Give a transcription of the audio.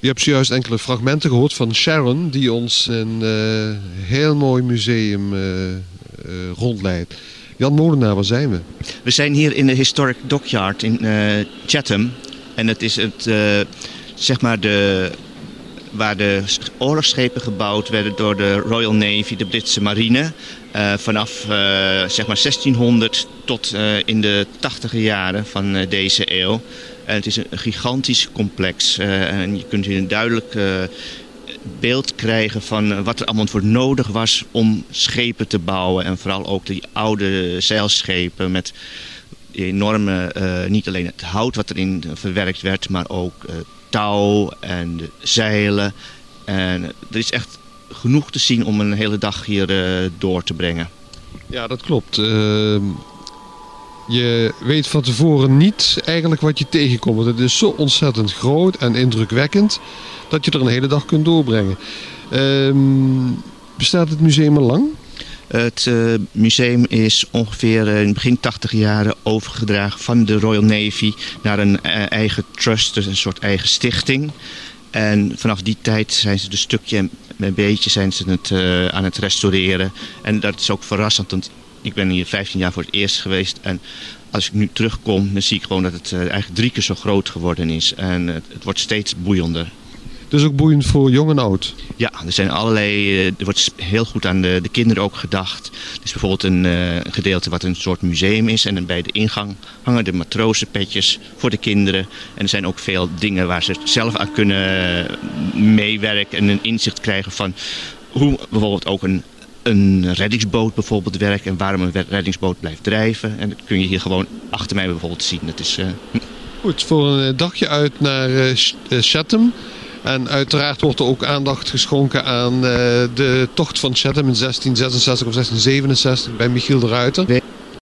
Je hebt zojuist enkele fragmenten gehoord van Sharon, die ons een uh, heel mooi museum uh, rondleidt. Jan Molenaar, waar zijn we? We zijn hier in de Historic Dockyard in Chatham. En het is het, zeg maar de, waar de oorlogsschepen gebouwd werden door de Royal Navy, de Britse marine. vanaf zeg maar 1600 tot in de tachtige jaren van deze eeuw. En het is een gigantisch complex. En je kunt hier een duidelijk beeld krijgen van eh, wat er allemaal voor nodig was om schepen te bouwen. En vooral ook die oude zeilschepen met enorme, uh, niet alleen het hout wat erin verwerkt werd, maar ook touw en zeilen. En er is echt genoeg te zien om een hele dag hier door te brengen. Ja, dat klopt. Ehm, je weet van tevoren niet eigenlijk wat je tegenkomt. Het is zo ontzettend groot en indrukwekkend dat je er een hele dag kunt doorbrengen. Ehm, bestaat het museum al lang? Het uh, museum is ongeveer in begin 80 jaren overgedragen van de Royal Navy naar een uh, eigen trust, dus een soort eigen stichting. En vanaf die tijd zijn ze een stukje een beetje zijn ze het, aan het restaureren. En dat is ook verrassend, want ik ben hier 15 jaar voor het eerst geweest. En als ik nu terugkom, dan zie ik gewoon dat het eigenlijk drie keer zo groot geworden is. En het wordt steeds boeiender. Dus ook boeiend voor jong en oud? Ja, er zijn allerlei. Eh, er wordt heel goed aan de, de kinderen ook gedacht. Er is bijvoorbeeld een uh, gedeelte wat een soort museum is. En bij de ingang hangen de matrozenpetjes voor de kinderen. En er zijn ook veel dingen waar ze zelf aan kunnen meewerken en een inzicht krijgen van hoe bijvoorbeeld ook een een reddingsboot bijvoorbeeld werkt en waarom een reddingsboot blijft drijven. En dat kun je hier gewoon achter mij bijvoorbeeld zien. Dat is, uh... Goed, voor een eh, dagje uit naar uh, Chatham. En uiteraard wordt er ook aandacht geschonken aan uh, de tocht van Chatham in 1666 of 1667 bij Michiel de Ruiter.